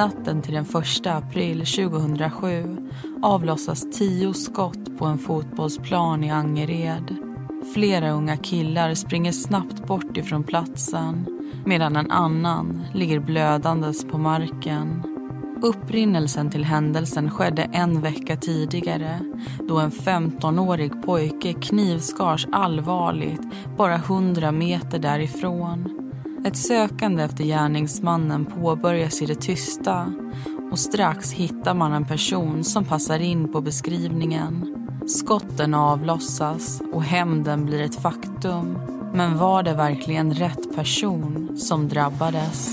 Natten till den 1 april 2007 avlossas tio skott på en fotbollsplan i Angered. Flera unga killar springer snabbt bort ifrån platsen medan en annan ligger blödandes på marken. Upprinnelsen till händelsen skedde en vecka tidigare då en 15-årig pojke knivskars allvarligt bara 100 meter därifrån. Ett sökande efter gärningsmannen påbörjas i det tysta och strax hittar man en person som passar in på beskrivningen. Skotten avlossas och hämnden blir ett faktum. Men var det verkligen rätt person som drabbades?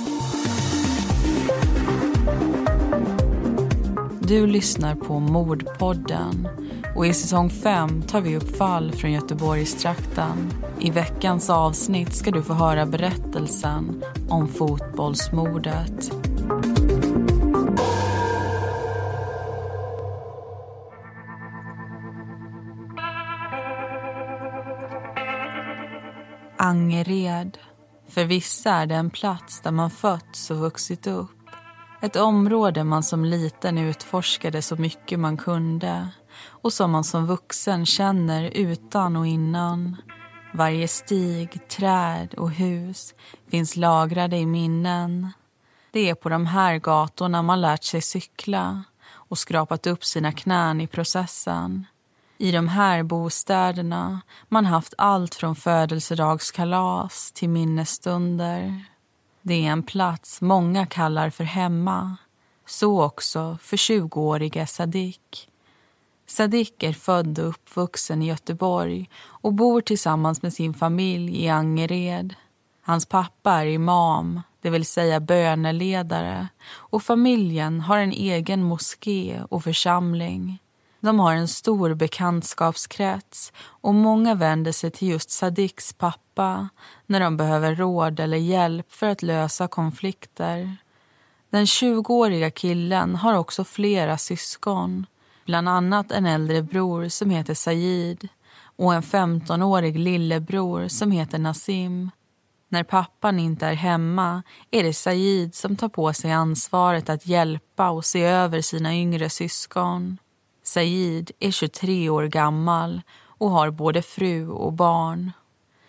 Du lyssnar på Mordpodden och i säsong 5 tar vi upp fall från Göteborgstrakten. I veckans avsnitt ska du få höra berättelsen om fotbollsmordet. Angered. För vissa är det en plats där man fötts och vuxit upp. Ett område man som liten utforskade så mycket man kunde och som man som vuxen känner utan och innan. Varje stig, träd och hus finns lagrade i minnen. Det är på de här gatorna man lärt sig cykla och skrapat upp sina knän i processen. I de här bostäderna man haft allt från födelsedagskalas till minnesstunder. Det är en plats många kallar för hemma. Så också för 20-årige Sadik. Sadik är född och uppvuxen i Göteborg och bor tillsammans med sin familj i Angered. Hans pappa är imam, det vill säga böneledare och familjen har en egen moské och församling. De har en stor bekantskapskrets och många vänder sig till just Sadiks pappa när de behöver råd eller hjälp för att lösa konflikter. Den 20-åriga killen har också flera syskon bland annat en äldre bror som heter Sayid och en 15-årig lillebror som heter Nassim. När pappan inte är hemma är det Sayid som tar på sig ansvaret att hjälpa och se över sina yngre syskon. Sayid är 23 år gammal och har både fru och barn.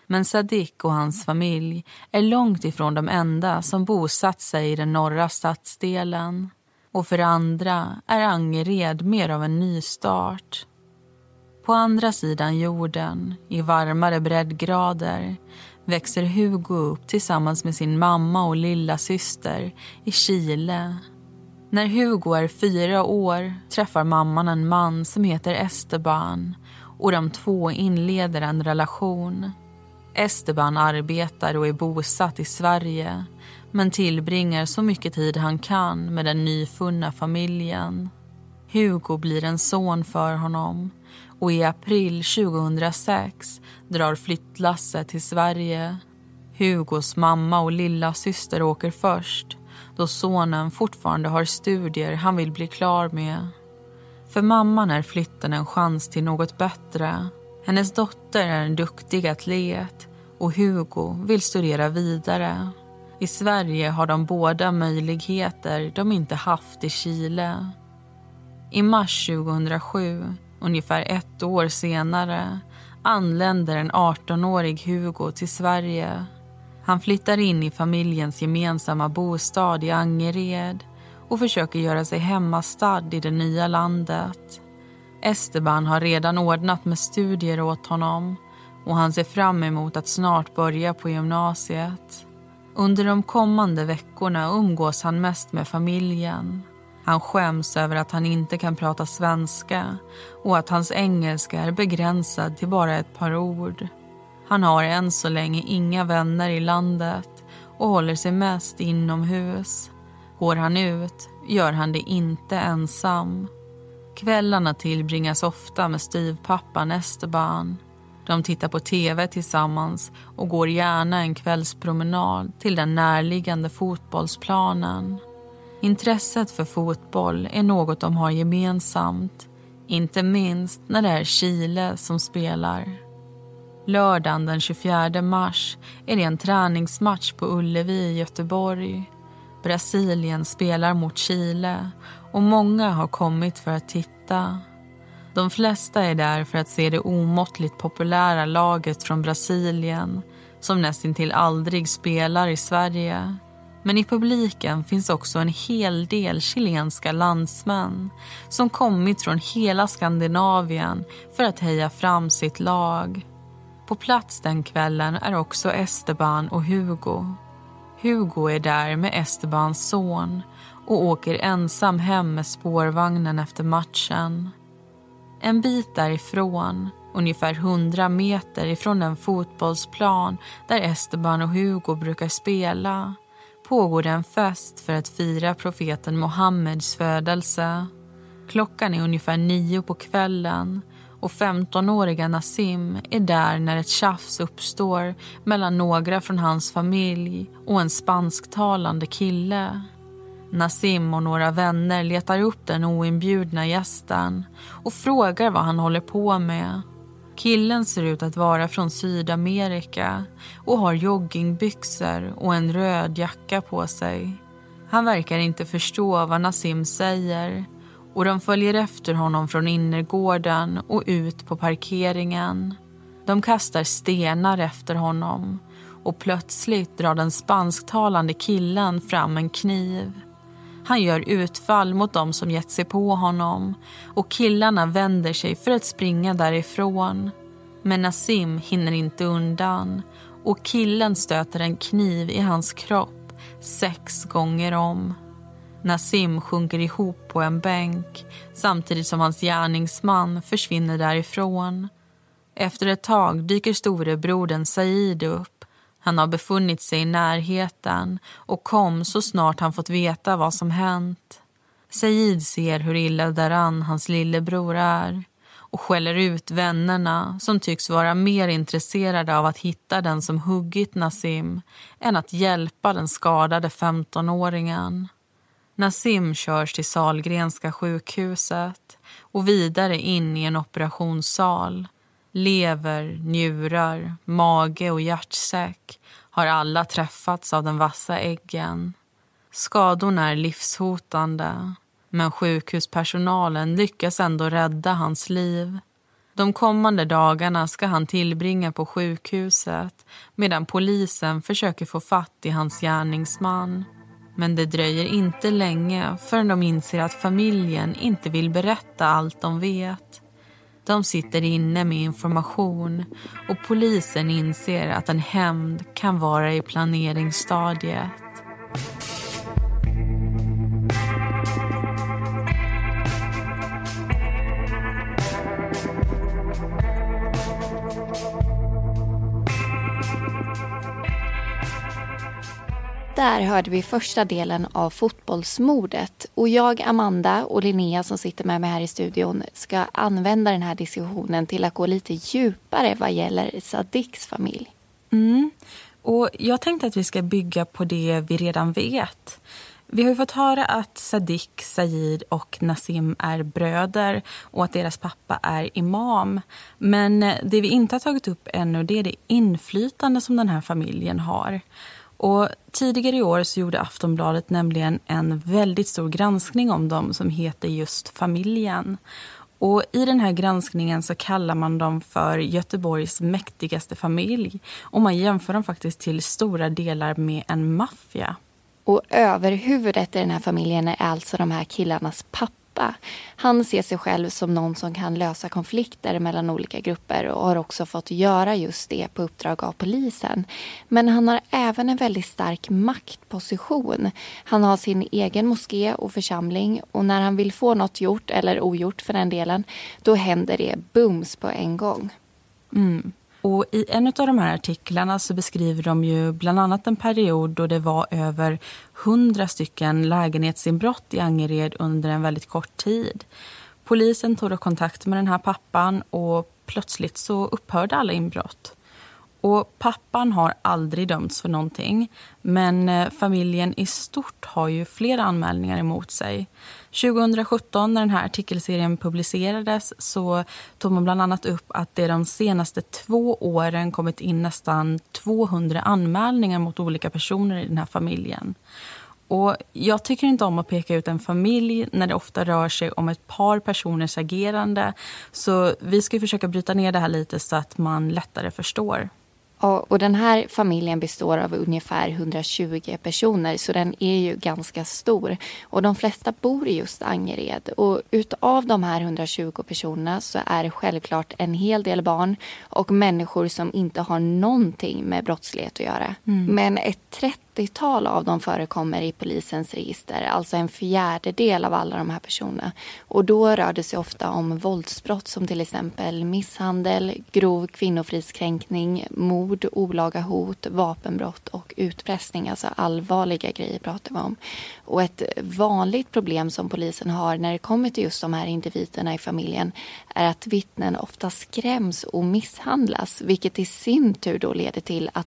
Men Sadik och hans familj är långt ifrån de enda som bosatt sig i den norra stadsdelen. Och för andra är Angered mer av en nystart. På andra sidan jorden, i varmare breddgrader växer Hugo upp tillsammans med sin mamma och lilla syster i Chile när Hugo är fyra år träffar mamman en man som heter Esteban och de två inleder en relation. Esteban arbetar och är bosatt i Sverige men tillbringar så mycket tid han kan med den nyfunna familjen. Hugo blir en son för honom och i april 2006 drar flyttlasset till Sverige. Hugos mamma och lilla syster åker först då sonen fortfarande har studier han vill bli klar med. För mamman är flytten en chans till något bättre. Hennes dotter är en duktig atlet och Hugo vill studera vidare. I Sverige har de båda möjligheter de inte haft i Chile. I mars 2007, ungefär ett år senare anländer en 18-årig Hugo till Sverige han flyttar in i familjens gemensamma bostad i Angered och försöker göra sig hemmastad i det nya landet. Esteban har redan ordnat med studier åt honom och han ser fram emot att snart börja på gymnasiet. Under de kommande veckorna umgås han mest med familjen. Han skäms över att han inte kan prata svenska och att hans engelska är begränsad till bara ett par ord. Han har än så länge inga vänner i landet och håller sig mest inomhus. Går han ut gör han det inte ensam. Kvällarna tillbringas ofta med styvpappan Esteban. De tittar på tv tillsammans och går gärna en kvällspromenad till den närliggande fotbollsplanen. Intresset för fotboll är något de har gemensamt. Inte minst när det är Chile som spelar. Lördagen den 24 mars är det en träningsmatch på Ullevi i Göteborg. Brasilien spelar mot Chile och många har kommit för att titta. De flesta är där för att se det omåttligt populära laget från Brasilien som nästintill aldrig spelar i Sverige. Men i publiken finns också en hel del chilenska landsmän som kommit från hela Skandinavien för att heja fram sitt lag. På plats den kvällen är också Esteban och Hugo. Hugo är där med Estebans son och åker ensam hem med spårvagnen efter matchen. En bit därifrån, ungefär 100 meter ifrån den fotbollsplan där Esteban och Hugo brukar spela pågår det en fest för att fira profeten Muhammeds födelse. Klockan är ungefär nio på kvällen och 15-åriga Nassim är där när ett tjafs uppstår mellan några från hans familj och en spansktalande kille. Nassim och några vänner letar upp den oinbjudna gästen och frågar vad han håller på med. Killen ser ut att vara från Sydamerika och har joggingbyxor och en röd jacka på sig. Han verkar inte förstå vad Nassim säger och de följer efter honom från innergården och ut på parkeringen. De kastar stenar efter honom och plötsligt drar den spansktalande killen fram en kniv. Han gör utfall mot dem som gett sig på honom och killarna vänder sig för att springa därifrån. Men Nassim hinner inte undan och killen stöter en kniv i hans kropp sex gånger om. Nassim sjunker ihop på en bänk samtidigt som hans gärningsman försvinner därifrån. Efter ett tag dyker storebrodern Said upp. Han har befunnit sig i närheten och kom så snart han fått veta vad som hänt. Said ser hur illa däran hans lillebror är och skäller ut vännerna som tycks vara mer intresserade av att hitta den som huggit Nassim än att hjälpa den skadade 15-åringen. Nassim körs till Salgrenska sjukhuset och vidare in i en operationssal. Lever, njurar, mage och hjärtsäck har alla träffats av den vassa äggen. Skadorna är livshotande men sjukhuspersonalen lyckas ändå rädda hans liv. De kommande dagarna ska han tillbringa på sjukhuset medan polisen försöker få fatt i hans gärningsman. Men det dröjer inte länge förrän de inser att familjen inte vill berätta allt de vet. De sitter inne med information och polisen inser att en hämnd kan vara i planeringsstadiet. Där hörde vi första delen av fotbollsmordet. Och jag, Amanda och Linnea som sitter med mig här i studion ska använda den här diskussionen till att gå lite djupare vad gäller Sadiks familj. Mm. Och jag tänkte att vi ska bygga på det vi redan vet. Vi har fått höra att Sadik, Said och Nassim är bröder och att deras pappa är imam. Men det vi inte har tagit upp ännu det är det inflytande som den här familjen har. Och tidigare i år så gjorde Aftonbladet nämligen en väldigt stor granskning om dem som heter just Familjen. Och I den här granskningen så kallar man dem för Göteborgs mäktigaste familj och man jämför dem faktiskt till stora delar med en maffia. Och överhuvudet i den här familjen är alltså de här killarnas pappa pappa. Han ser sig själv som någon som kan lösa konflikter mellan olika grupper och har också fått göra just det på uppdrag av polisen. Men han har även en väldigt stark maktposition. Han har sin egen moské och församling och när han vill få något gjort, eller ogjort för den delen, då händer det bums på en gång. Mm. Och I en av de här artiklarna så beskriver de ju bland annat en period då det var över hundra stycken lägenhetsinbrott i Angered under en väldigt kort tid. Polisen tog då kontakt med den här pappan och plötsligt så upphörde alla inbrott. Och pappan har aldrig dömts för någonting. Men eh, familjen i stort har ju flera anmälningar emot sig. 2017 när den här artikelserien publicerades så tog man bland annat upp att det de senaste två åren kommit in nästan 200 anmälningar mot olika personer i den här familjen. Och jag tycker inte om att peka ut en familj när det ofta rör sig om ett par personers agerande. Så vi ska försöka bryta ner det här lite så att man lättare förstår. Och den här familjen består av ungefär 120 personer så den är ju ganska stor. Och de flesta bor i just Angered. Och utav de här 120 personerna så är det självklart en hel del barn och människor som inte har någonting med brottslighet att göra. Mm. Men ett 30 80-tal av dem förekommer i polisens register, alltså en fjärdedel av alla de här personerna. Och då rör det sig ofta om våldsbrott som till exempel misshandel, grov kvinnofridskränkning, mord, olaga hot, vapenbrott och utpressning. Alltså allvarliga grejer pratar vi om. Och ett vanligt problem som polisen har när det kommer till just de här individerna i familjen är att vittnen ofta skräms och misshandlas, vilket i sin tur då leder till att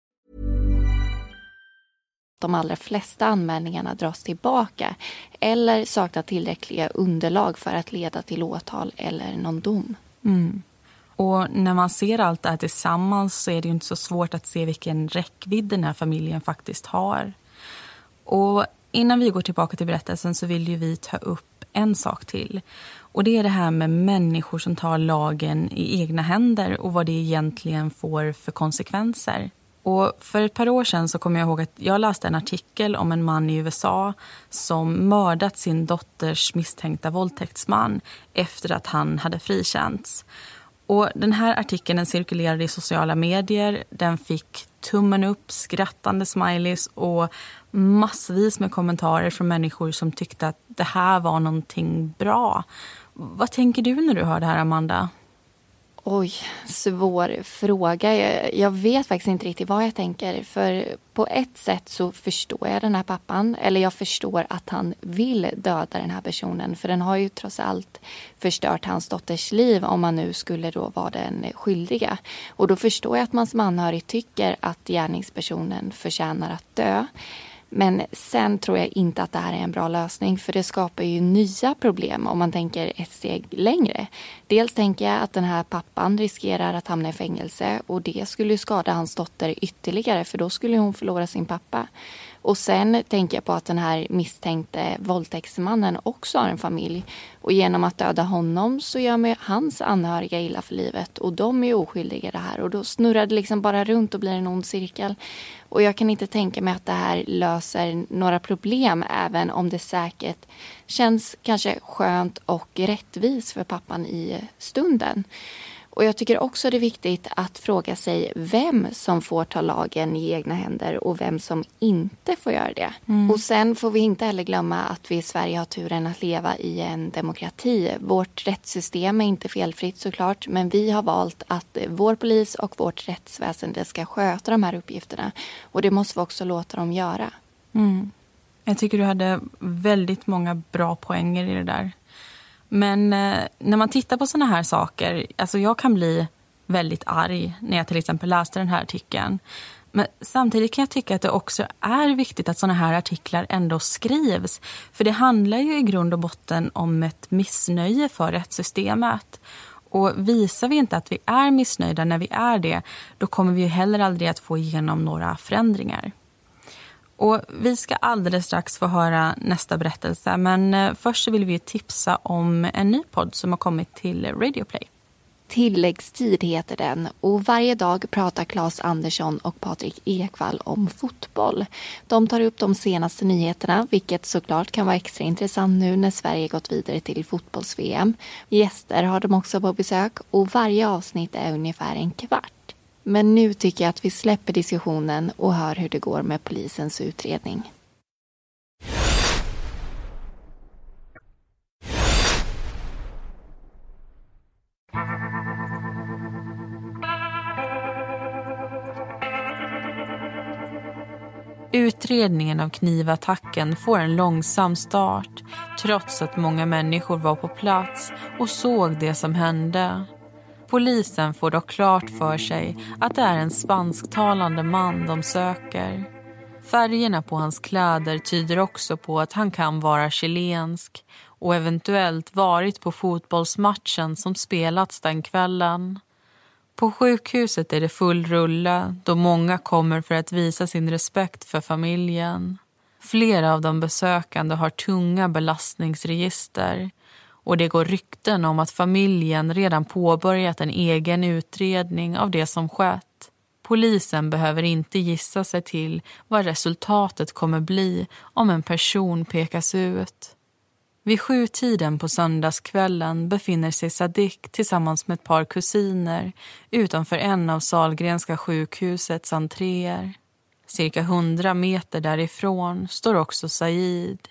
de allra flesta anmälningarna dras tillbaka eller saknar tillräckliga underlag för att leda till åtal eller någon dom. Mm. Och när man ser allt det här tillsammans så är det inte så svårt att se vilken räckvidd den här familjen faktiskt har. Och innan vi går tillbaka till berättelsen så vill ju vi ta upp en sak till. Och Det är det här med människor som tar lagen i egna händer och vad det egentligen får för konsekvenser. Och för ett par år sedan så kommer jag ihåg att jag läste en artikel om en man i USA som mördat sin dotters misstänkta våldtäktsman efter att han hade frikänts. Och den här artikeln den cirkulerade i sociala medier. Den fick tummen upp, skrattande smileys och massvis med kommentarer från människor som tyckte att det här var någonting bra. Vad tänker du när du hör det här, Amanda? Oj, svår fråga. Jag, jag, vet faktiskt inte riktigt vad jag tänker. För på ett sätt så förstår jag den här pappan. Eller jag förstår att han vill döda den här personen. För den har ju trots allt förstört hans dotters liv om man nu skulle då vara den skyldiga. Och då förstår jag att man som anhörig tycker att gärningspersonen förtjänar att dö. Men sen tror jag inte att det här är en bra lösning för det skapar ju nya problem om man tänker ett steg längre. Dels tänker jag att den här pappan riskerar att hamna i fängelse och det skulle ju skada hans dotter ytterligare för då skulle hon förlora sin pappa. Och sen tänker jag på att den här misstänkte våldtäktsmannen också har en familj. Och genom att döda honom så gör man hans anhöriga illa för livet. Och de är oskyldiga i det här. Och då snurrar det liksom bara runt och blir en ond cirkel. Och jag kan inte tänka mig att det här löser några problem även om det säkert känns kanske skönt och rättvist för pappan i stunden. Och jag tycker också det är viktigt att fråga sig vem som får ta lagen i egna händer och vem som inte får göra det. Mm. Och sen får vi inte heller glömma att vi i Sverige har turen att leva i en demokrati. Vårt rättssystem är inte felfritt såklart, men vi har valt att vår polis och vårt rättsväsende ska sköta de här uppgifterna. Och det måste vi också låta dem göra. Mm. Jag tycker du hade väldigt många bra poänger i det där. Men eh, när man tittar på såna här saker, alltså jag kan bli väldigt arg när jag till exempel läste den här artikeln. Men samtidigt kan jag tycka att det också är viktigt att såna här artiklar ändå skrivs. För det handlar ju i grund och botten om ett missnöje för rättssystemet. Och visar vi inte att vi är missnöjda när vi är det, då kommer vi heller aldrig att få igenom några förändringar. Och vi ska alldeles strax få höra nästa berättelse men eh, först vill vi tipsa om en ny podd som har kommit till Radioplay. Tilläggstid heter den och varje dag pratar Claes Andersson och Patrik Ekvall om fotboll. De tar upp de senaste nyheterna, vilket såklart kan vara extra intressant nu när Sverige gått vidare till fotbolls-VM. Gäster har de också på besök och varje avsnitt är ungefär en kvart. Men nu tycker jag att vi släpper diskussionen och hör hur det går med polisens utredning. Utredningen av knivattacken får en långsam start trots att många människor var på plats och såg det som hände. Polisen får dock klart för sig att det är en spansktalande man de söker. Färgerna på hans kläder tyder också på att han kan vara chilensk och eventuellt varit på fotbollsmatchen som spelats den kvällen. På sjukhuset är det full rulle då många kommer för att visa sin respekt för familjen. Flera av de besökande har tunga belastningsregister och det går rykten om att familjen redan påbörjat en egen utredning av det som skett. Polisen behöver inte gissa sig till vad resultatet kommer bli om en person pekas ut. Vid sjutiden på söndagskvällen befinner sig Sadik tillsammans med ett par kusiner utanför en av Salgrenska sjukhusets entréer. Cirka hundra meter därifrån står också Said.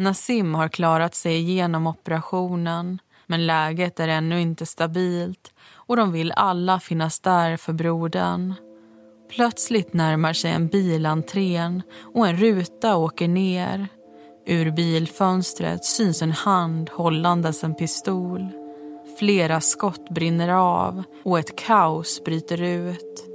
Nassim har klarat sig igenom operationen men läget är ännu inte stabilt och de vill alla finnas där för brodern. Plötsligt närmar sig en bil entrén och en ruta åker ner. Ur bilfönstret syns en hand hållandes en pistol. Flera skott brinner av och ett kaos bryter ut.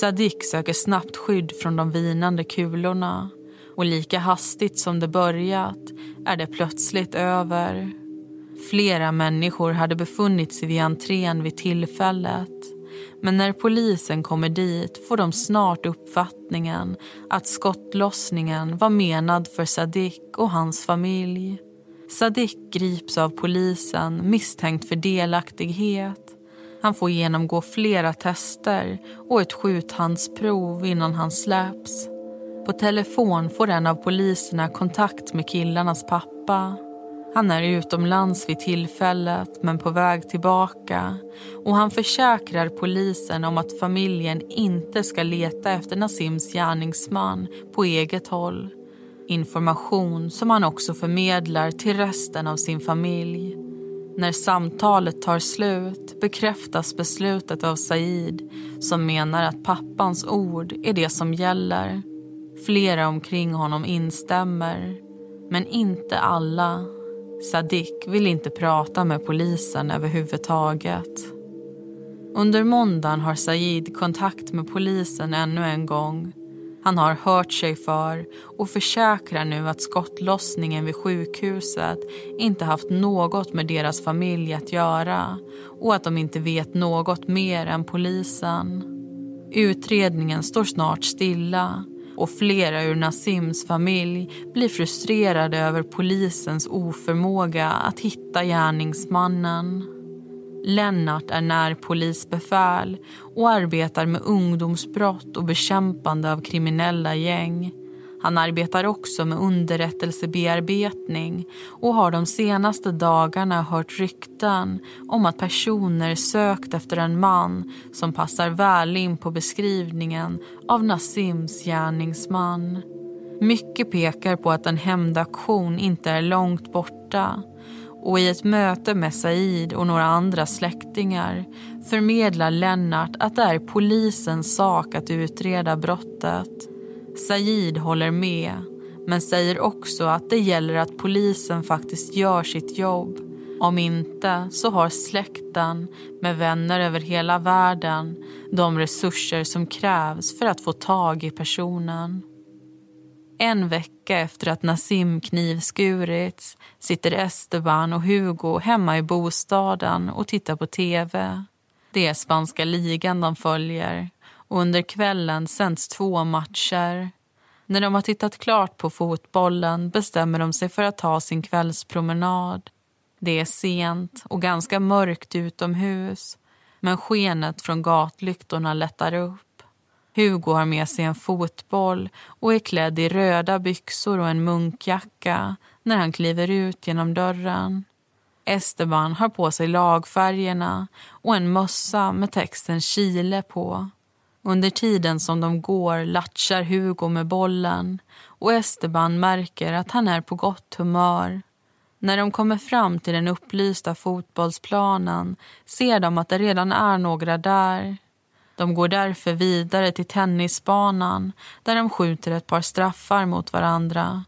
Sadik söker snabbt skydd från de vinande kulorna och lika hastigt som det börjat är det plötsligt över. Flera människor hade befunnit sig vid entrén vid tillfället. Men när polisen kommer dit får de snart uppfattningen att skottlossningen var menad för Sadik och hans familj. Sadik grips av polisen misstänkt för delaktighet. Han får genomgå flera tester och ett skjuthandsprov innan han släpps. På telefon får en av poliserna kontakt med killarnas pappa. Han är utomlands vid tillfället, men på väg tillbaka. Och Han försäkrar polisen om att familjen inte ska leta efter Nasims gärningsman på eget håll. Information som han också förmedlar till resten av sin familj. När samtalet tar slut bekräftas beslutet av Said som menar att pappans ord är det som gäller. Flera omkring honom instämmer, men inte alla. Sadik vill inte prata med polisen överhuvudtaget. Under måndagen har Said kontakt med polisen ännu en gång. Han har hört sig för och försäkrar nu att skottlossningen vid sjukhuset inte haft något med deras familj att göra och att de inte vet något mer än polisen. Utredningen står snart stilla och flera ur Nasims familj blir frustrerade över polisens oförmåga att hitta gärningsmannen. Lennart är närpolisbefäl och arbetar med ungdomsbrott och bekämpande av kriminella gäng. Han arbetar också med underrättelsebearbetning och har de senaste dagarna hört rykten om att personer sökt efter en man som passar väl in på beskrivningen av Nasims gärningsman. Mycket pekar på att en hämndaktion inte är långt borta och i ett möte med Said och några andra släktingar förmedlar Lennart att det är polisens sak att utreda brottet. Said håller med, men säger också att det gäller att polisen faktiskt gör sitt jobb. Om inte så har släkten med vänner över hela världen de resurser som krävs för att få tag i personen. En vecka efter att Nassim knivskurits sitter Esteban och Hugo hemma i bostaden och tittar på tv. Det är spanska ligan de följer och under kvällen sänds två matcher. När de har tittat klart på fotbollen bestämmer de sig för att ta sin kvällspromenad. Det är sent och ganska mörkt utomhus men skenet från gatlyktorna lättar upp. Hugo har med sig en fotboll och är klädd i röda byxor och en munkjacka när han kliver ut genom dörren. Esteban har på sig lagfärgerna och en mössa med texten Chile på. Under tiden som de går latchar Hugo med bollen och Esteban märker att han är på gott humör. När de kommer fram till den upplysta fotbollsplanen ser de att det redan är några där. De går därför vidare till tennisbanan där de skjuter ett par straffar mot varandra.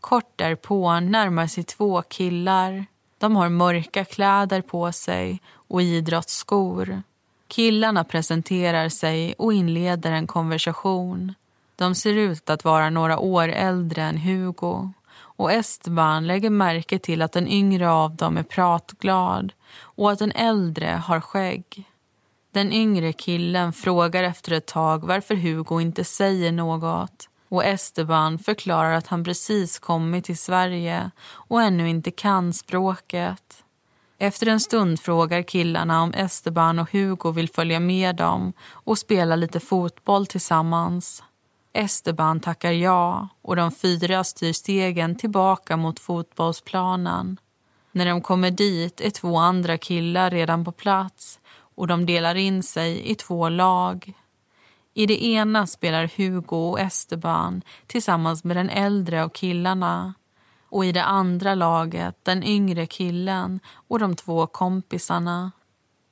Kort därpå närmar sig två killar. De har mörka kläder på sig och idrottsskor. Killarna presenterar sig och inleder en konversation. De ser ut att vara några år äldre än Hugo och Esteban lägger märke till att den yngre av dem är pratglad och att den äldre har skägg. Den yngre killen frågar efter ett tag varför Hugo inte säger något och Esteban förklarar att han precis kommit till Sverige och ännu inte kan språket. Efter en stund frågar killarna om Esteban och Hugo vill följa med dem och spela lite fotboll tillsammans. Esteban tackar ja och de fyra styr stegen tillbaka mot fotbollsplanen. När de kommer dit är två andra killar redan på plats och de delar in sig i två lag. I det ena spelar Hugo och Esteban tillsammans med den äldre av killarna och i det andra laget den yngre killen och de två kompisarna.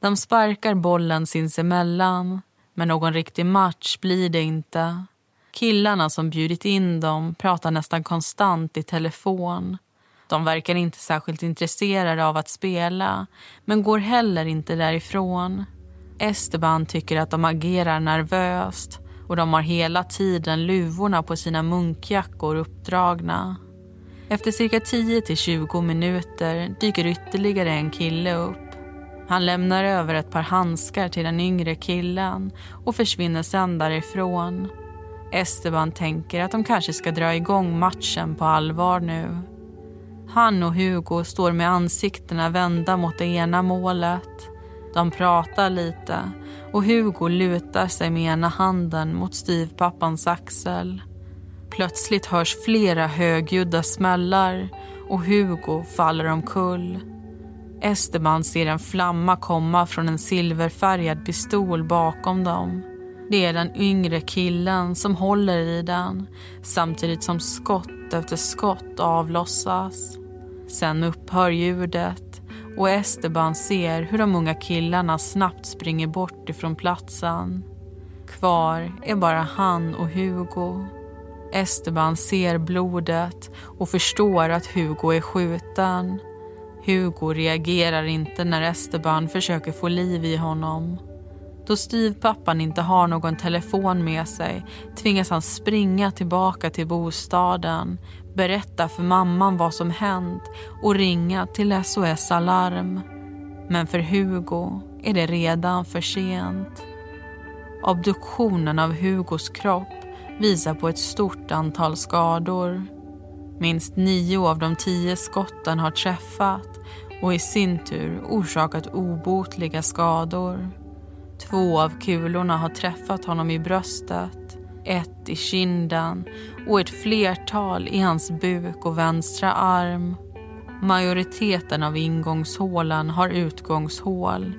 De sparkar bollen sinsemellan, men någon riktig match blir det inte. Killarna som bjudit in dem pratar nästan konstant i telefon. De verkar inte särskilt intresserade av att spela men går heller inte därifrån. Esteban tycker att de agerar nervöst och de har hela tiden luvorna på sina munkjackor uppdragna. Efter cirka 10-20 minuter dyker ytterligare en kille upp. Han lämnar över ett par handskar till den yngre killen och försvinner sen därifrån. Esteban tänker att de kanske ska dra igång matchen på allvar nu. Han och Hugo står med ansiktena vända mot det ena målet. De pratar lite och Hugo lutar sig med ena handen mot styvpappans axel. Plötsligt hörs flera högljudda smällar och Hugo faller omkull. Esteban ser en flamma komma från en silverfärgad pistol bakom dem. Det är den yngre killen som håller i den samtidigt som skott efter skott avlossas. Sen upphör ljudet och Esteban ser hur de unga killarna snabbt springer bort ifrån platsen. Kvar är bara han och Hugo. Esteban ser blodet och förstår att Hugo är skjuten. Hugo reagerar inte när Esteban försöker få liv i honom. Då styvpappan inte har någon telefon med sig tvingas han springa tillbaka till bostaden, berätta för mamman vad som hänt och ringa till SOS Alarm. Men för Hugo är det redan för sent. Obduktionen av Hugos kropp visar på ett stort antal skador. Minst nio av de tio skotten har träffat och i sin tur orsakat obotliga skador. Två av kulorna har träffat honom i bröstet, ett i kinden och ett flertal i hans buk och vänstra arm. Majoriteten av ingångshålen har utgångshål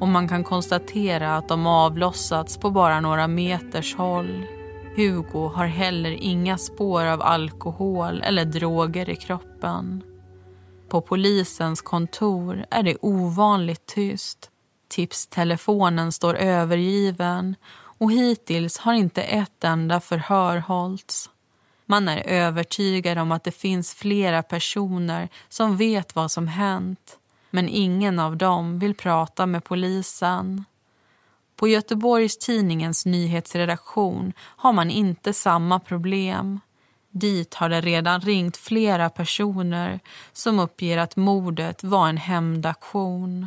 och man kan konstatera att de avlossats på bara några meters håll. Hugo har heller inga spår av alkohol eller droger i kroppen. På polisens kontor är det ovanligt tyst. Tipstelefonen står övergiven och hittills har inte ett enda förhör hållits. Man är övertygad om att det finns flera personer som vet vad som hänt men ingen av dem vill prata med polisen. På Göteborgs tidningens nyhetsredaktion har man inte samma problem. Dit har det redan ringt flera personer som uppger att mordet var en hämndaktion.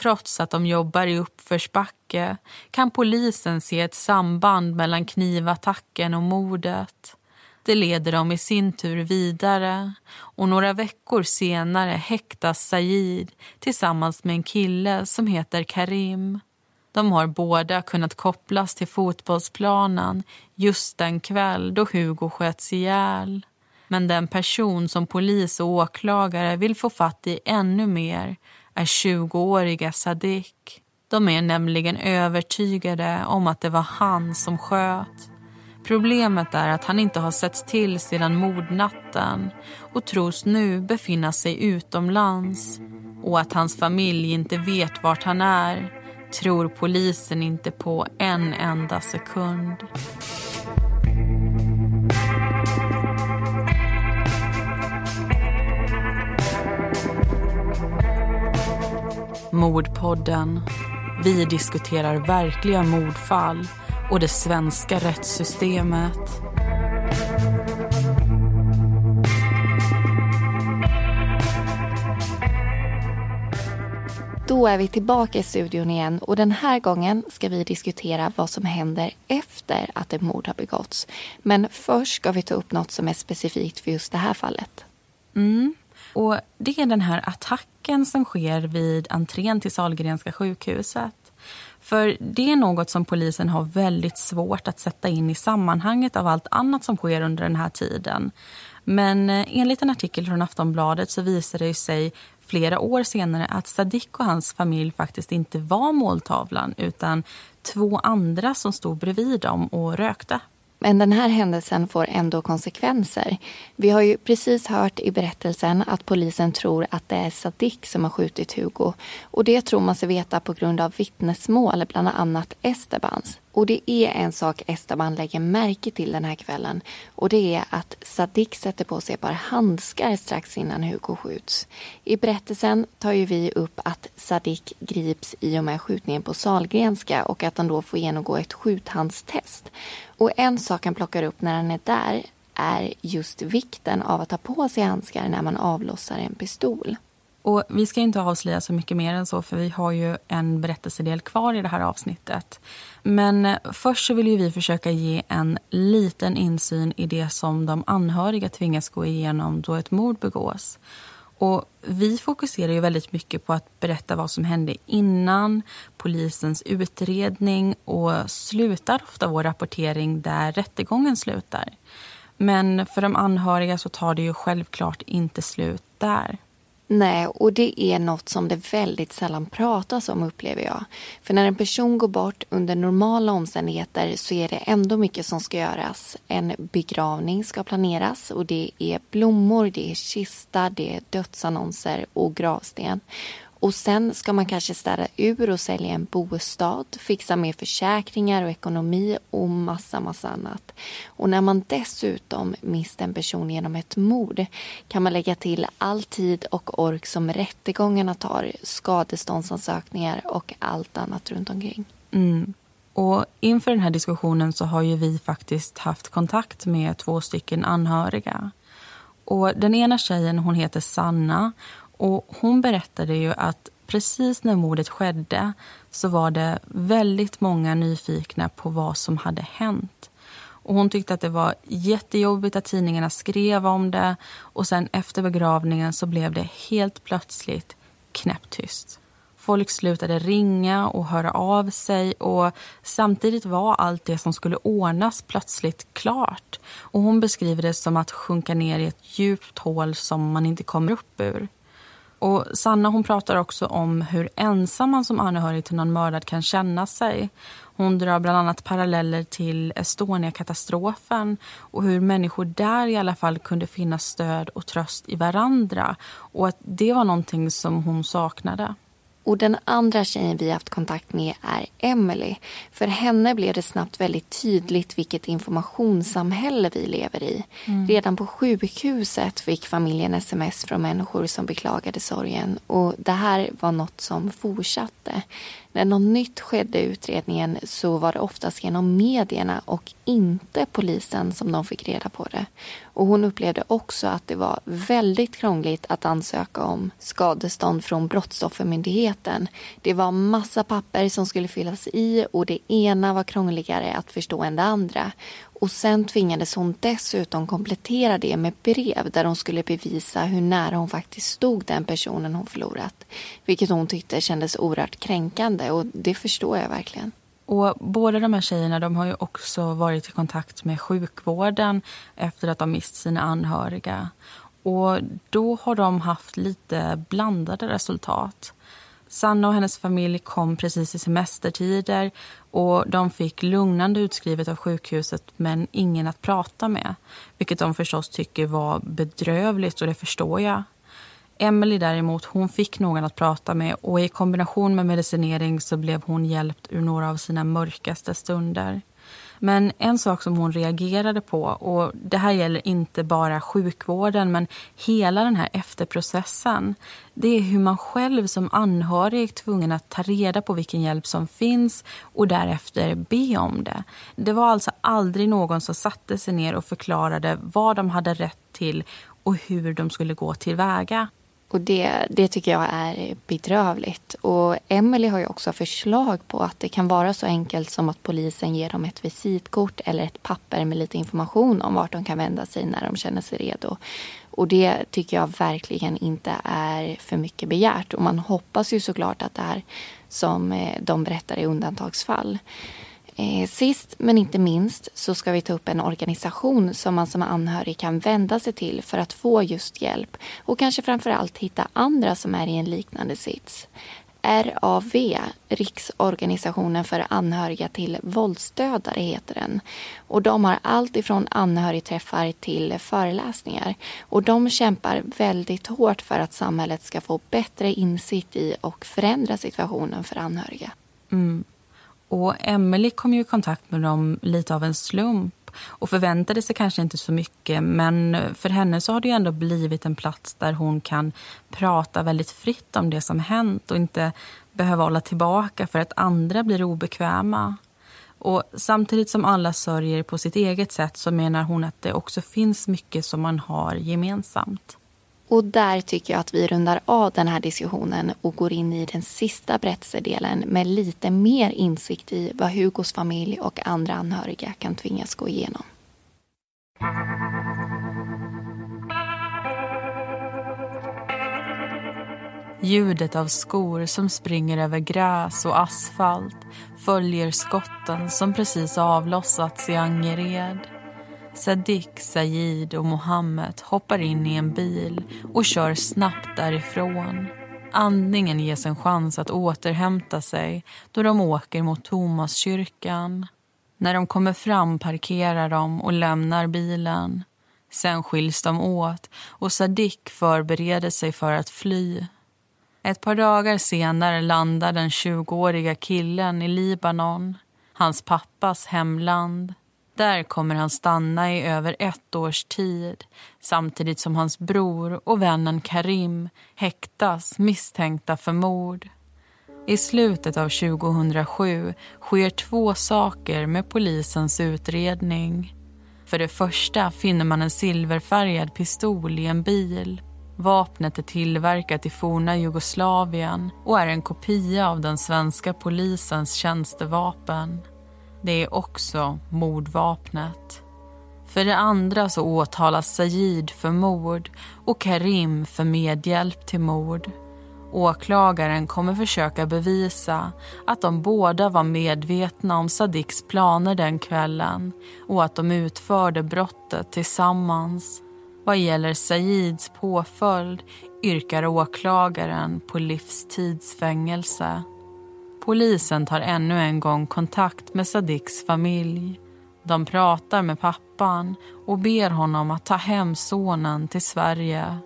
Trots att de jobbar i uppförsbacke kan polisen se ett samband mellan knivattacken och mordet. Det leder dem i sin tur vidare och några veckor senare häktas Said tillsammans med en kille som heter Karim. De har båda kunnat kopplas till fotbollsplanen just den kväll då Hugo sköts ihjäl. Men den person som polis och åklagare vill få fatt i ännu mer är 20-åriga Sadik. De är nämligen övertygade om att det var han som sköt. Problemet är att han inte har setts till sedan mordnatten och tros nu befinna sig utomlands och att hans familj inte vet vart han är tror polisen inte på en enda sekund. Mordpodden. Vi diskuterar verkliga mordfall och det svenska rättssystemet. Då är vi tillbaka i studion igen och den här gången ska vi diskutera vad som händer efter att ett mord har begåtts. Men först ska vi ta upp något som är specifikt för just det här fallet. Mm. Och Det är den här attacken som sker vid entrén till Salgrenska sjukhuset. För det är något som polisen har väldigt svårt att sätta in i sammanhanget av allt annat som sker under den här tiden. Men eh, enligt en artikel från Aftonbladet så visar det sig flera år senare att Sadiq och hans familj faktiskt inte var måltavlan utan två andra som stod bredvid dem och rökte. Men den här händelsen får ändå konsekvenser. Vi har ju precis hört i berättelsen att polisen tror att det är Sadiq som har skjutit Hugo. Och det tror man sig veta på grund av vittnesmål, bland annat Estebans. Och det är en sak Esteban lägger märke till den här kvällen och det är att Sadik sätter på sig ett par handskar strax innan Hugo skjuts. I berättelsen tar ju vi upp att Sadik grips i och med skjutningen på Salgrenska och att han då får genomgå ett skjuthandstest. Och en sak han plockar upp när han är där är just vikten av att ha på sig handskar när man avlossar en pistol. Och Vi ska inte avslöja så mycket mer än så för vi har ju en berättelsedel kvar i det här avsnittet. Men eh, först så vill vi försöka ge en liten insyn i det som de anhöriga tvingas gå igenom då ett mord begås. Och vi fokuserar ju väldigt mycket på att berätta vad som hände innan polisens utredning och slutar ofta vår rapportering där rättegången slutar. Men för de anhöriga så tar det ju självklart inte slut där. Nej, och det är något som det väldigt sällan pratas om upplever jag. För när en person går bort under normala omständigheter så är det ändå mycket som ska göras. En begravning ska planeras och det är blommor, det är kista, det är dödsannonser och gravsten. Och sen ska man kanske städa ur och sälja en bostad, fixa med försäkringar och ekonomi och massa, massa annat. Och när man dessutom mist en person genom ett mord kan man lägga till all tid och ork som rättegångarna tar, skadeståndsansökningar och allt annat runt omkring. Mm. Och inför den här diskussionen så har ju vi faktiskt haft kontakt med två stycken anhöriga. Och den ena tjejen hon heter Sanna och hon berättade ju att precis när mordet skedde så var det väldigt många nyfikna på vad som hade hänt. Och hon tyckte att det var jättejobbigt att tidningarna skrev om det och sen efter begravningen så blev det helt plötsligt knäpptyst. Folk slutade ringa och höra av sig och samtidigt var allt det som skulle ordnas plötsligt klart. Och hon beskriver det som att sjunka ner i ett djupt hål som man inte kommer upp ur. Och Sanna hon pratar också om hur ensam man som anhörig till någon mördad kan känna sig. Hon drar bland annat paralleller till Estonia-katastrofen och hur människor där i alla fall kunde finna stöd och tröst i varandra. Och att det var någonting som hon saknade. Och den andra tjejen vi haft kontakt med är Emily. För henne blev det snabbt väldigt tydligt vilket informationssamhälle vi lever i. Mm. Redan på sjukhuset fick familjen sms från människor som beklagade sorgen. Och det här var något som fortsatte. När något nytt skedde i utredningen så var det oftast genom medierna och inte polisen som de fick reda på det. Och hon upplevde också att det var väldigt krångligt att ansöka om skadestånd från Brottsoffermyndigheten. Det var massa papper som skulle fyllas i och det ena var krångligare att förstå än det andra. Och sen tvingades hon dessutom komplettera det med brev där hon skulle bevisa hur nära hon faktiskt stod den personen hon förlorat. Vilket hon tyckte kändes oerhört kränkande och det förstår jag verkligen. Och båda de här tjejerna de har ju också varit i kontakt med sjukvården efter att de mist sina anhöriga. Och då har de haft lite blandade resultat. Sanna och hennes familj kom precis i semestertider och de fick lugnande utskrivet av sjukhuset men ingen att prata med. Vilket de förstås tycker var bedrövligt och det förstår jag. Emily däremot, hon fick någon att prata med och i kombination med medicinering så blev hon hjälpt ur några av sina mörkaste stunder. Men en sak som hon reagerade på, och det här gäller inte bara sjukvården men hela den här efterprocessen, det är hur man själv som anhörig är tvungen att ta reda på vilken hjälp som finns och därefter be om det. Det var alltså aldrig någon som satte sig ner och förklarade vad de hade rätt till och hur de skulle gå tillväga. Och det, det tycker jag är bedrövligt. Och Emily har ju också förslag på att det kan vara så enkelt som att polisen ger dem ett visitkort eller ett papper med lite information om vart de kan vända sig när de känner sig redo. Och det tycker jag verkligen inte är för mycket begärt. Och man hoppas ju såklart att det är som eh, de berättar i undantagsfall. Eh, sist men inte minst så ska vi ta upp en organisation som man som anhörig kan vända sig till för att få just hjälp och kanske framför allt hitta andra som är i en liknande sits. RAV, Riksorganisationen för anhöriga till våldsdödare heter den. Och de har allt ifrån anhörigträffar till föreläsningar. Och de kämpar väldigt hårt för att samhället ska få bättre insikt i och förändra situationen för anhöriga. Mm. Och Emily kom ju i kontakt med dem lite av en slump och förväntade sig kanske inte så mycket men för henne så har det ändå blivit en plats där hon kan prata väldigt fritt om det som hänt och inte behöva hålla tillbaka för att andra blir obekväma. Och samtidigt som alla sörjer på sitt eget sätt så menar hon att det också finns mycket som man har gemensamt. Och där tycker jag att vi rundar av den här diskussionen och går in i den sista berättelsedelen med lite mer insikt i vad Hugos familj och andra anhöriga kan tvingas gå igenom. Ljudet av skor som springer över gräs och asfalt följer skotten som precis avlossats i Angered. Sadiq, Said och Mohammed hoppar in i en bil och kör snabbt därifrån. Andningen ges en chans att återhämta sig då de åker mot Tomaskyrkan. När de kommer fram parkerar de och lämnar bilen. Sen skiljs de åt och Sadiq förbereder sig för att fly. Ett par dagar senare landar den 20-åriga killen i Libanon, hans pappas hemland. Där kommer han stanna i över ett års tid samtidigt som hans bror och vännen Karim häktas misstänkta för mord. I slutet av 2007 sker två saker med polisens utredning. För det första finner man en silverfärgad pistol i en bil. Vapnet är tillverkat i forna Jugoslavien och är en kopia av den svenska polisens tjänstevapen. Det är också mordvapnet. För det andra så åtalas Sajid för mord och Karim för medhjälp till mord. Åklagaren kommer försöka bevisa att de båda var medvetna om Sadiks planer den kvällen och att de utförde brottet tillsammans. Vad gäller Sajids påföljd yrkar åklagaren på livstidsfängelse. Polisen tar ännu en gång kontakt med Sadiks familj. De pratar med pappan och ber honom att ta hem sonen till Sverige.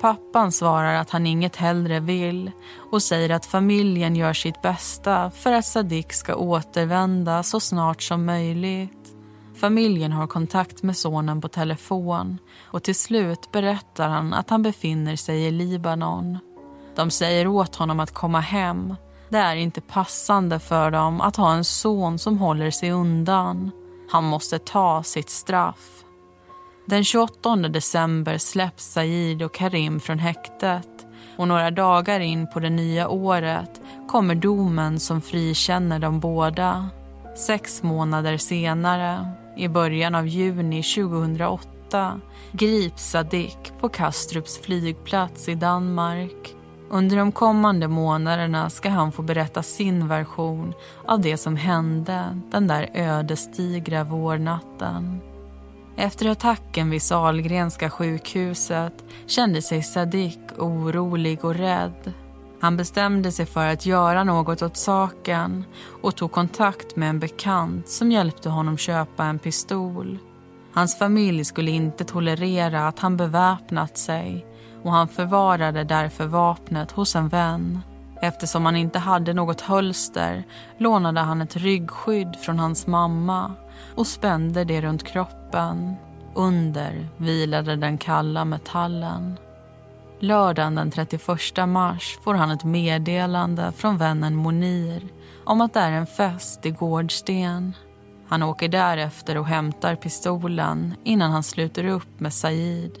Pappan svarar att han inget hellre vill och säger att familjen gör sitt bästa för att Sadik ska återvända så snart som möjligt. Familjen har kontakt med sonen på telefon och till slut berättar han att han befinner sig i Libanon. De säger åt honom att komma hem det är inte passande för dem att ha en son som håller sig undan. Han måste ta sitt straff. Den 28 december släpps Said och Karim från häktet och några dagar in på det nya året kommer domen som frikänner dem båda. Sex månader senare, i början av juni 2008 grips Sadik på Kastrups flygplats i Danmark. Under de kommande månaderna ska han få berätta sin version av det som hände den där ödesdigra vårnatten. Efter attacken vid Salgrenska sjukhuset kände sig Sadik orolig och rädd. Han bestämde sig för att göra något åt saken och tog kontakt med en bekant som hjälpte honom köpa en pistol. Hans familj skulle inte tolerera att han beväpnat sig och han förvarade därför vapnet hos en vän. Eftersom han inte hade något hölster lånade han ett ryggskydd från hans mamma och spände det runt kroppen. Under vilade den kalla metallen. Lördagen den 31 mars får han ett meddelande från vännen Monir om att det är en fest i Gårdsten. Han åker därefter och hämtar pistolen innan han sluter upp med Said.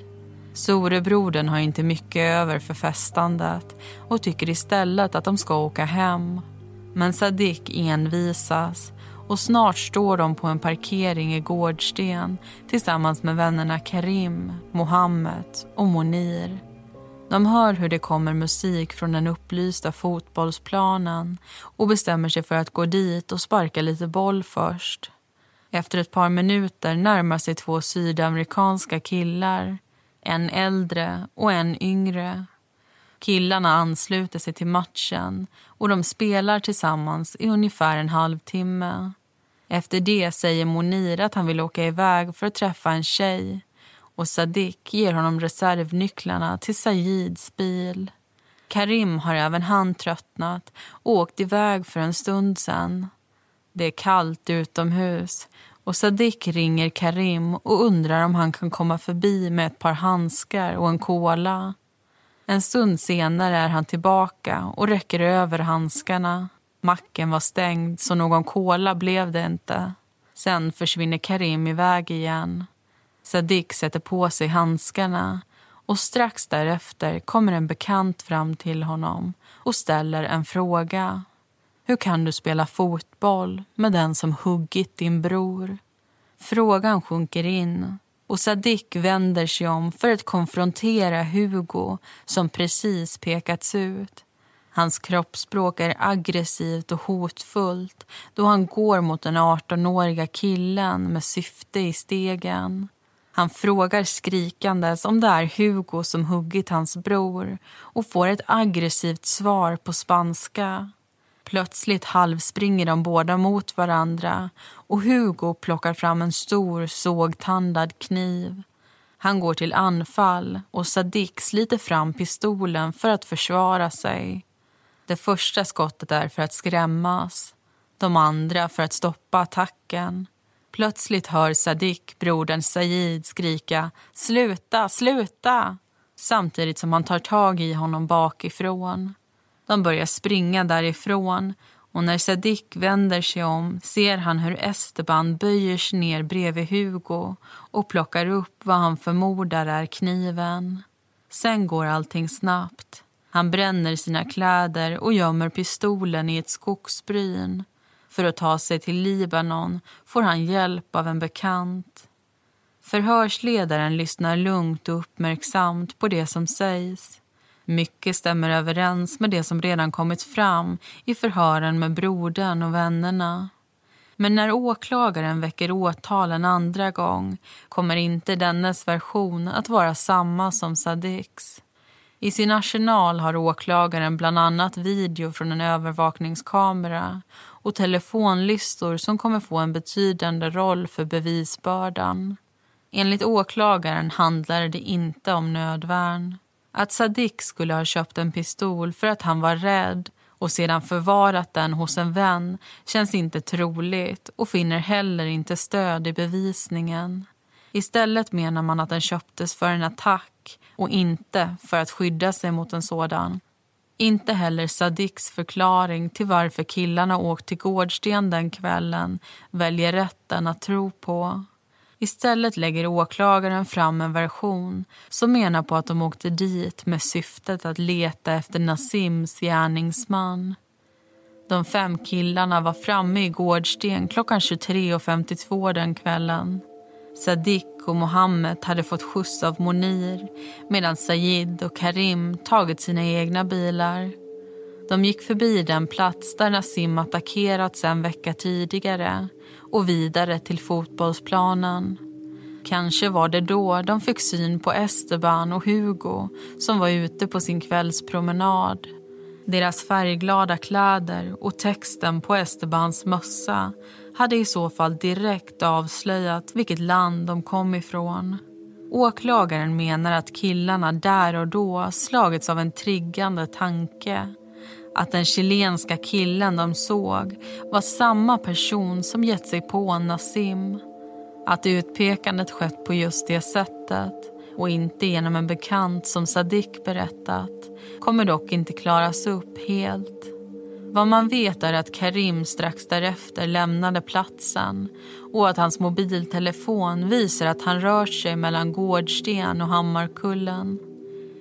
Storebrodern har inte mycket över för festandet och tycker istället att de ska åka hem. Men Sadik envisas och snart står de på en parkering i Gårdsten tillsammans med vännerna Karim, Mohammed och Monir. De hör hur det kommer musik från den upplysta fotbollsplanen och bestämmer sig för att gå dit och sparka lite boll först. Efter ett par minuter närmar sig två sydamerikanska killar en äldre och en yngre. Killarna ansluter sig till matchen och de spelar tillsammans i ungefär en halvtimme. Efter det säger Monir att han vill åka iväg för att träffa en tjej och Sadik ger honom reservnycklarna till Saids bil. Karim har även han tröttnat och åkt iväg för en stund sen. Det är kallt utomhus och Sadik ringer Karim och undrar om han kan komma förbi med ett par handskar och en kola. En stund senare är han tillbaka och räcker över handskarna. Macken var stängd, så någon kola blev det inte. Sen försvinner Karim iväg igen. Sadik sätter på sig handskarna och strax därefter kommer en bekant fram till honom och ställer en fråga. Hur kan du spela fotboll med den som huggit din bror? Frågan sjunker in och Sadik vänder sig om för att konfrontera Hugo som precis pekats ut. Hans kroppsspråk är aggressivt och hotfullt då han går mot den 18-åriga killen med syfte i stegen. Han frågar skrikandes om det är Hugo som huggit hans bror och får ett aggressivt svar på spanska. Plötsligt halvspringer de båda mot varandra och Hugo plockar fram en stor sågtandad kniv. Han går till anfall och Sadik sliter fram pistolen för att försvara sig. Det första skottet är för att skrämmas, de andra för att stoppa attacken. Plötsligt hör Sadik brodern Said skrika “sluta, sluta” samtidigt som han tar tag i honom bakifrån. De börjar springa därifrån och när Sadik vänder sig om ser han hur Esteban böjer sig ner bredvid Hugo och plockar upp vad han förmodar är kniven. Sen går allting snabbt. Han bränner sina kläder och gömmer pistolen i ett skogsbryn. För att ta sig till Libanon får han hjälp av en bekant. Förhörsledaren lyssnar lugnt och uppmärksamt på det som sägs. Mycket stämmer överens med det som redan kommit fram i förhören med brodern och vännerna. Men när åklagaren väcker åtal en andra gång kommer inte dennes version att vara samma som Sadiks. I sin arsenal har åklagaren bland annat video från en övervakningskamera och telefonlistor som kommer få en betydande roll för bevisbördan. Enligt åklagaren handlar det inte om nödvärn. Att Sadik skulle ha köpt en pistol för att han var rädd och sedan förvarat den hos en vän känns inte troligt och finner heller inte stöd i bevisningen. Istället menar man att den köptes för en attack och inte för att skydda sig mot en sådan. Inte heller Sadiks förklaring till varför killarna åkt till Gårdsten den kvällen väljer rätten att tro på. Istället lägger åklagaren fram en version som menar på att de åkte dit med syftet att leta efter Nasims gärningsman. De fem killarna var framme i Gårdsten klockan 23.52 den kvällen. Sadik och Mohammed hade fått skjuts av Monir medan Sayid och Karim tagit sina egna bilar. De gick förbi den plats där Nassim attackerats en vecka tidigare och vidare till fotbollsplanen. Kanske var det då de fick syn på Esteban och Hugo som var ute på sin kvällspromenad. Deras färgglada kläder och texten på Estebans mössa hade i så fall direkt avslöjat vilket land de kom ifrån. Åklagaren menar att killarna där och då slagits av en triggande tanke. Att den chilenska killen de såg var samma person som gett sig på Nassim. Att utpekandet skett på just det sättet och inte genom en bekant som Sadik berättat kommer dock inte klaras upp helt. Vad man vet är att Karim strax därefter lämnade platsen och att hans mobiltelefon visar att han rört sig mellan Gårdsten och Hammarkullen.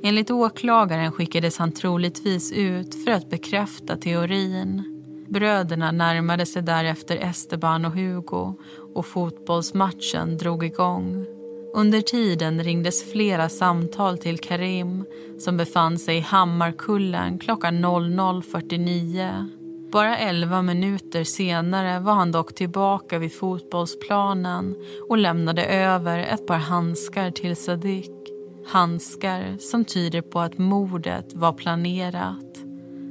Enligt åklagaren skickades han troligtvis ut för att bekräfta teorin. Bröderna närmade sig därefter Esteban och Hugo och fotbollsmatchen drog igång. Under tiden ringdes flera samtal till Karim som befann sig i Hammarkullen klockan 00.49. Bara elva minuter senare var han dock tillbaka vid fotbollsplanen och lämnade över ett par handskar till Sadiq. Handskar som tyder på att mordet var planerat.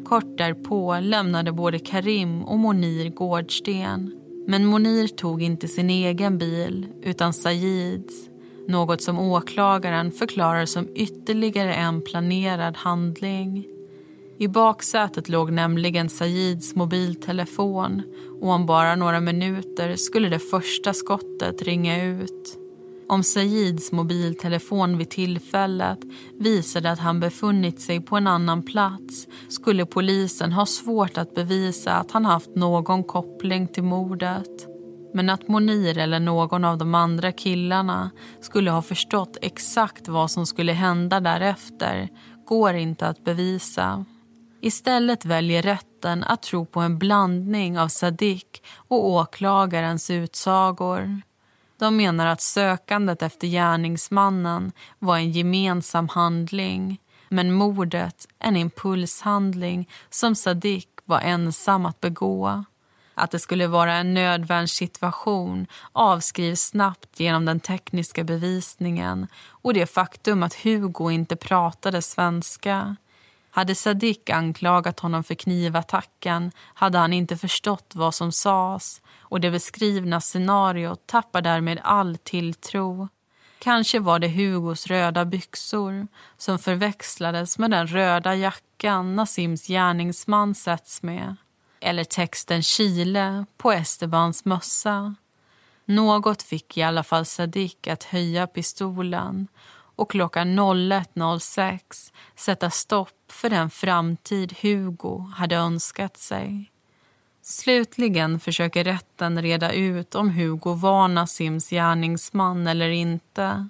Kort därpå lämnade både Karim och Monir Gårdsten. Men Monir tog inte sin egen bil, utan Sajids något som åklagaren förklarar som ytterligare en planerad handling. I baksätet låg nämligen Sajids mobiltelefon och om bara några minuter skulle det första skottet ringa ut. Om Sajids mobiltelefon vid tillfället visade att han befunnit sig på en annan plats skulle polisen ha svårt att bevisa att han haft någon koppling till mordet. Men att Monir eller någon av de andra killarna skulle ha förstått exakt vad som skulle hända därefter går inte att bevisa. Istället väljer rätten att tro på en blandning av Sadik och åklagarens utsagor. De menar att sökandet efter gärningsmannen var en gemensam handling men mordet en impulshandling som Sadik var ensam att begå. Att det skulle vara en nödvärnssituation avskrivs snabbt genom den tekniska bevisningen och det faktum att Hugo inte pratade svenska. Hade Sadik anklagat honom för knivattacken hade han inte förstått vad som sades och det beskrivna scenariot tappar därmed all tilltro. Kanske var det Hugos röda byxor som förväxlades med den röda jackan Nasims gärningsman sätts med eller texten Chile på Estebans mössa. Något fick i alla fall Sadik att höja pistolen och klockan 01.06 sätta stopp för den framtid Hugo hade önskat sig. Slutligen försöker rätten reda ut om Hugo var Nasims gärningsman eller inte.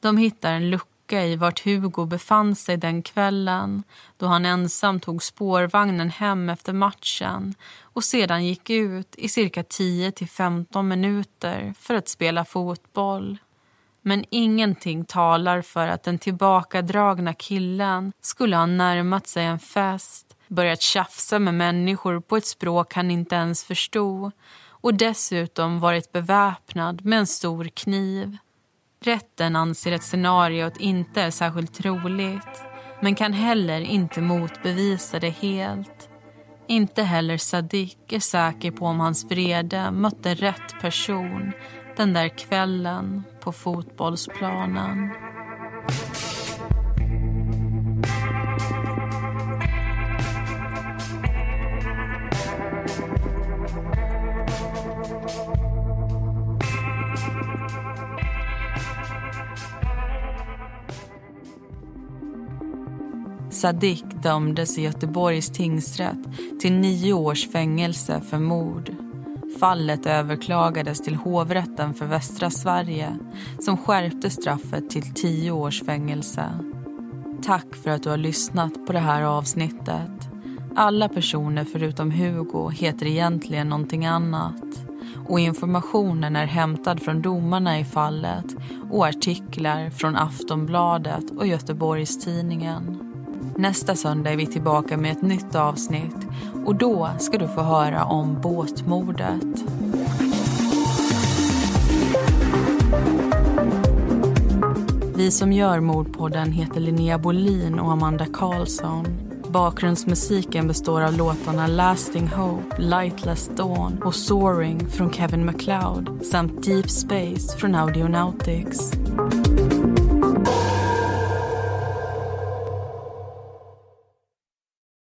De hittar en lucka lucka i vart Hugo befann sig den kvällen då han ensam tog spårvagnen hem efter matchen och sedan gick ut i cirka 10-15 minuter för att spela fotboll. Men ingenting talar för att den tillbakadragna killen skulle ha närmat sig en fest börjat tjafsa med människor på ett språk han inte ens förstod och dessutom varit beväpnad med en stor kniv. Rätten anser att scenariot inte är särskilt troligt men kan heller inte motbevisa det helt. Inte heller Sadik är säker på om hans vrede mötte rätt person den där kvällen på fotbollsplanen. Sadik dömdes i Göteborgs tingsrätt till nio års fängelse för mord. Fallet överklagades till hovrätten för västra Sverige som skärpte straffet till tio års fängelse. Tack för att du har lyssnat på det här avsnittet. Alla personer förutom Hugo heter egentligen någonting annat och informationen är hämtad från domarna i fallet och artiklar från Aftonbladet och Göteborgs-Tidningen. Nästa söndag är vi tillbaka med ett nytt avsnitt och då ska du få höra om båtmordet. Vi som gör Mordpodden heter Linnea Bolin och Amanda Karlsson. Bakgrundsmusiken består av låtarna Lasting Hope, Lightless Dawn och Soaring från Kevin MacLeod samt Deep Space från Audionautics.